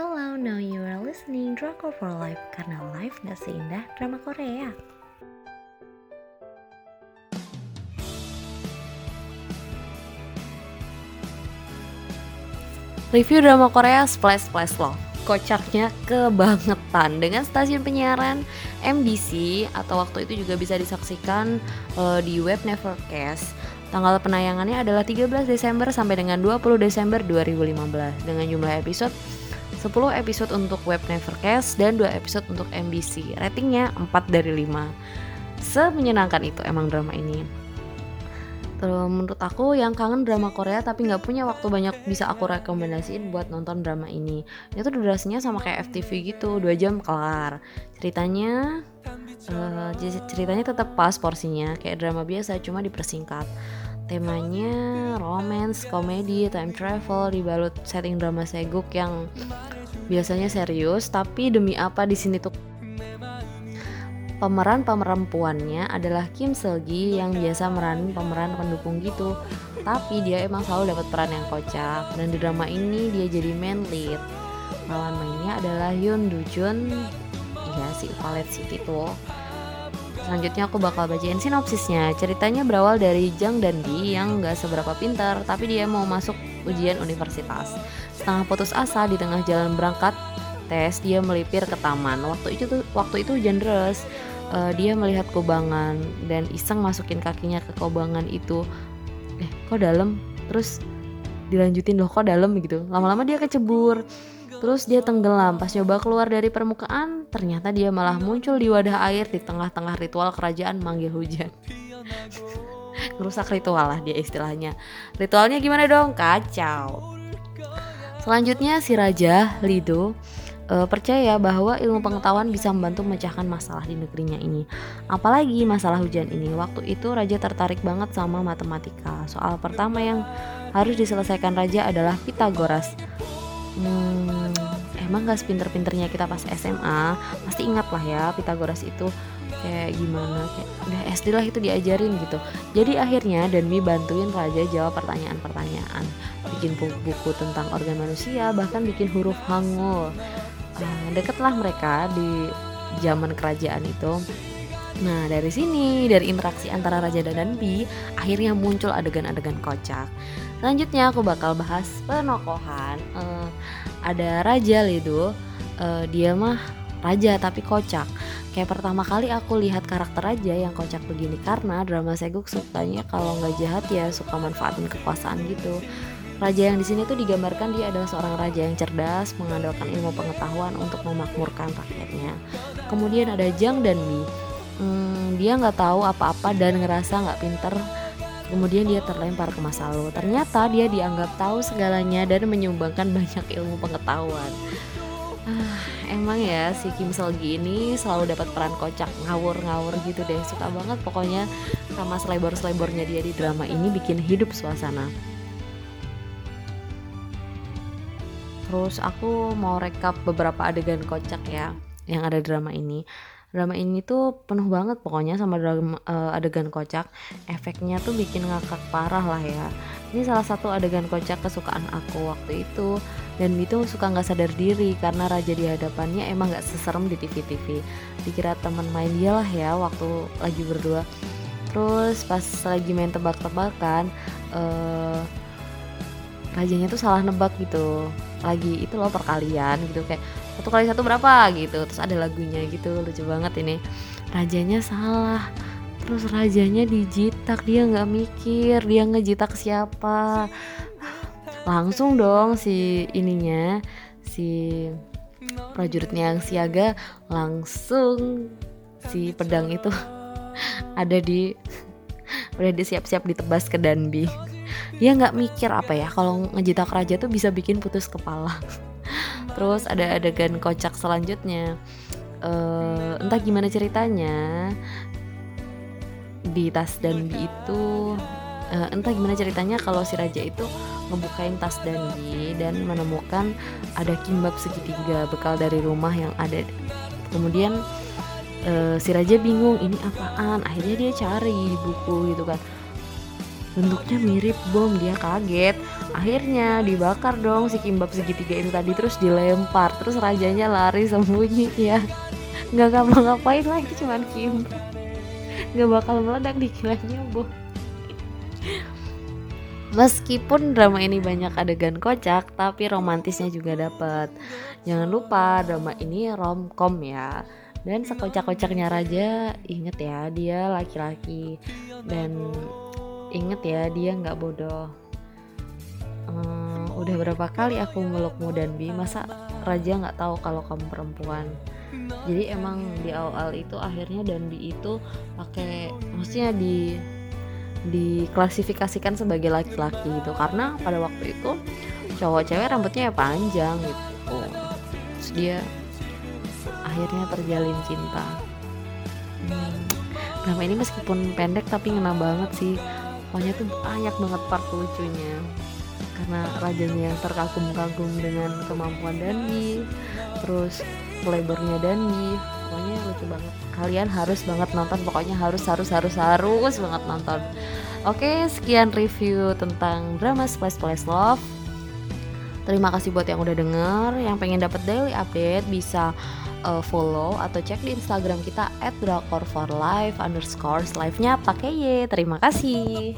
Hello, now you are listening Drakor for Life karena life gak seindah drama Korea. Review drama Korea Splash Splash Love Kocaknya kebangetan. Dengan stasiun penyiaran MBC atau waktu itu juga bisa disaksikan uh, di web Nevercast. Tanggal penayangannya adalah 13 Desember sampai dengan 20 Desember 2015 dengan jumlah episode 10 episode untuk web Nevercast dan 2 episode untuk MBC. Ratingnya 4 dari 5. Semenyenangkan itu emang drama ini. Terus menurut aku yang kangen drama Korea tapi nggak punya waktu banyak bisa aku rekomendasiin buat nonton drama ini. Itu durasinya sama kayak FTV gitu, 2 jam kelar. Ceritanya uh, ceritanya tetap pas porsinya kayak drama biasa cuma dipersingkat. Temanya romance, komedi, time travel dibalut setting drama seguk yang biasanya serius tapi demi apa di sini tuh Pemeran perempuannya adalah Kim Selgi yang biasa meranin pemeran pendukung gitu. Tapi dia emang selalu dapat peran yang kocak dan di drama ini dia jadi main lead. Lawan mainnya adalah Yoon Do Jun, ya si Valet City tuh. Selanjutnya aku bakal bacain sinopsisnya. Ceritanya berawal dari Jang dan Bi yang gak seberapa pintar, tapi dia mau masuk ujian universitas. Setengah putus asa di tengah jalan berangkat tes, dia melipir ke taman. Waktu itu waktu itu hujan deras uh, dia melihat kubangan dan iseng masukin kakinya ke kubangan itu eh kok dalam terus dilanjutin loh kok dalam gitu lama-lama dia kecebur terus dia tenggelam pas coba keluar dari permukaan ternyata dia malah muncul di wadah air di tengah-tengah ritual kerajaan manggil hujan ngerusak ritual lah dia istilahnya ritualnya gimana dong kacau selanjutnya si raja Lido uh, percaya bahwa ilmu pengetahuan bisa membantu memecahkan masalah di negerinya ini. Apalagi masalah hujan ini. Waktu itu raja tertarik banget sama matematika. Soal pertama yang harus diselesaikan raja adalah Pitagoras. Hmm, emang gak sepinter-pinternya kita pas SMA pasti ingat lah ya Pitagoras itu kayak gimana kayak udah SD lah itu diajarin gitu. Jadi akhirnya Danmi bantuin Raja jawab pertanyaan-pertanyaan bikin buku tentang organ manusia bahkan bikin huruf Hangul Nah, deketlah mereka di zaman kerajaan itu. Nah, dari sini, dari interaksi antara Raja dan Bi, akhirnya muncul adegan-adegan kocak. Selanjutnya aku bakal bahas penokohan. Uh, ada Raja Lido, uh, dia mah raja tapi kocak. Kayak pertama kali aku lihat karakter raja yang kocak begini karena drama Seguk sukanya kalau nggak jahat ya suka manfaatin kekuasaan gitu. Raja yang di sini tuh digambarkan dia adalah seorang raja yang cerdas, mengandalkan ilmu pengetahuan untuk memakmurkan rakyatnya. Kemudian ada Jang dan Mi. Hmm, dia nggak tahu apa-apa dan ngerasa nggak pinter. Kemudian dia terlempar ke masa lalu. Ternyata dia dianggap tahu segalanya dan menyumbangkan banyak ilmu pengetahuan. Ah, emang ya si Kim Selgi ini selalu dapat peran kocak ngawur-ngawur gitu deh. Suka banget pokoknya sama selebor-selebornya dia di drama ini bikin hidup suasana. Terus aku mau rekap beberapa adegan kocak ya yang ada drama ini. Drama ini tuh penuh banget pokoknya sama drama uh, adegan kocak. Efeknya tuh bikin ngakak parah lah ya. Ini salah satu adegan kocak kesukaan aku waktu itu dan itu suka nggak sadar diri karena raja di hadapannya emang nggak seserem di TV-TV. Dikira teman main dia lah ya waktu lagi berdua. Terus pas lagi main tebak-tebakan, uh, rajanya tuh salah nebak gitu lagi itu loh perkalian gitu kayak satu kali satu berapa gitu. Terus ada lagunya gitu lucu banget ini. Rajanya salah. Terus rajanya dijitak dia nggak mikir dia ngejitak siapa. Langsung dong si ininya si prajuritnya yang siaga langsung si pedang itu ada di udah disiap-siap ditebas ke Danbi. Dia nggak mikir apa ya kalau ngejitak raja tuh bisa bikin putus kepala terus ada adegan kocak selanjutnya. Uh, entah gimana ceritanya di tas Danbi itu uh, entah gimana ceritanya kalau si raja itu ngebukain tas Danbi dan menemukan ada kimbab segitiga bekal dari rumah yang ada. Kemudian uh, si raja bingung ini apaan? Akhirnya dia cari di buku gitu kan. Bentuknya mirip bom dia kaget akhirnya dibakar dong si kimbab segitiga ini tadi terus dilempar terus rajanya lari sembunyi ya nggak ngapa-ngapain lah itu cuman kimbab nggak bakal meledak di kilanya bu Meskipun drama ini banyak adegan kocak, tapi romantisnya juga dapat. Jangan lupa drama ini romcom ya. Dan sekocak-kocaknya Raja, inget ya dia laki-laki dan inget ya dia nggak bodoh. Udah berapa kali aku melukmu dan bi, masa Raja nggak tahu kalau kamu perempuan? Jadi emang di awal itu akhirnya dan bi itu pakai, maksudnya di diklasifikasikan sebagai laki-laki gitu. Karena pada waktu itu cowok cewek rambutnya ya panjang gitu. Terus dia akhirnya terjalin cinta. Hmm. drama ini meskipun pendek tapi ngena banget sih. Pokoknya tuh banyak banget part lucunya karena rajanya yang terkagum-kagum dengan kemampuan Danbi terus playbornya Danbi pokoknya lucu banget. Kalian harus banget nonton pokoknya harus harus harus harus banget nonton. Oke sekian review tentang drama Splash Splash Love. Terima kasih buat yang udah denger. Yang pengen dapat daily update bisa uh, follow atau cek di Instagram kita at drakor for life underscore live nya pakai y. Terima kasih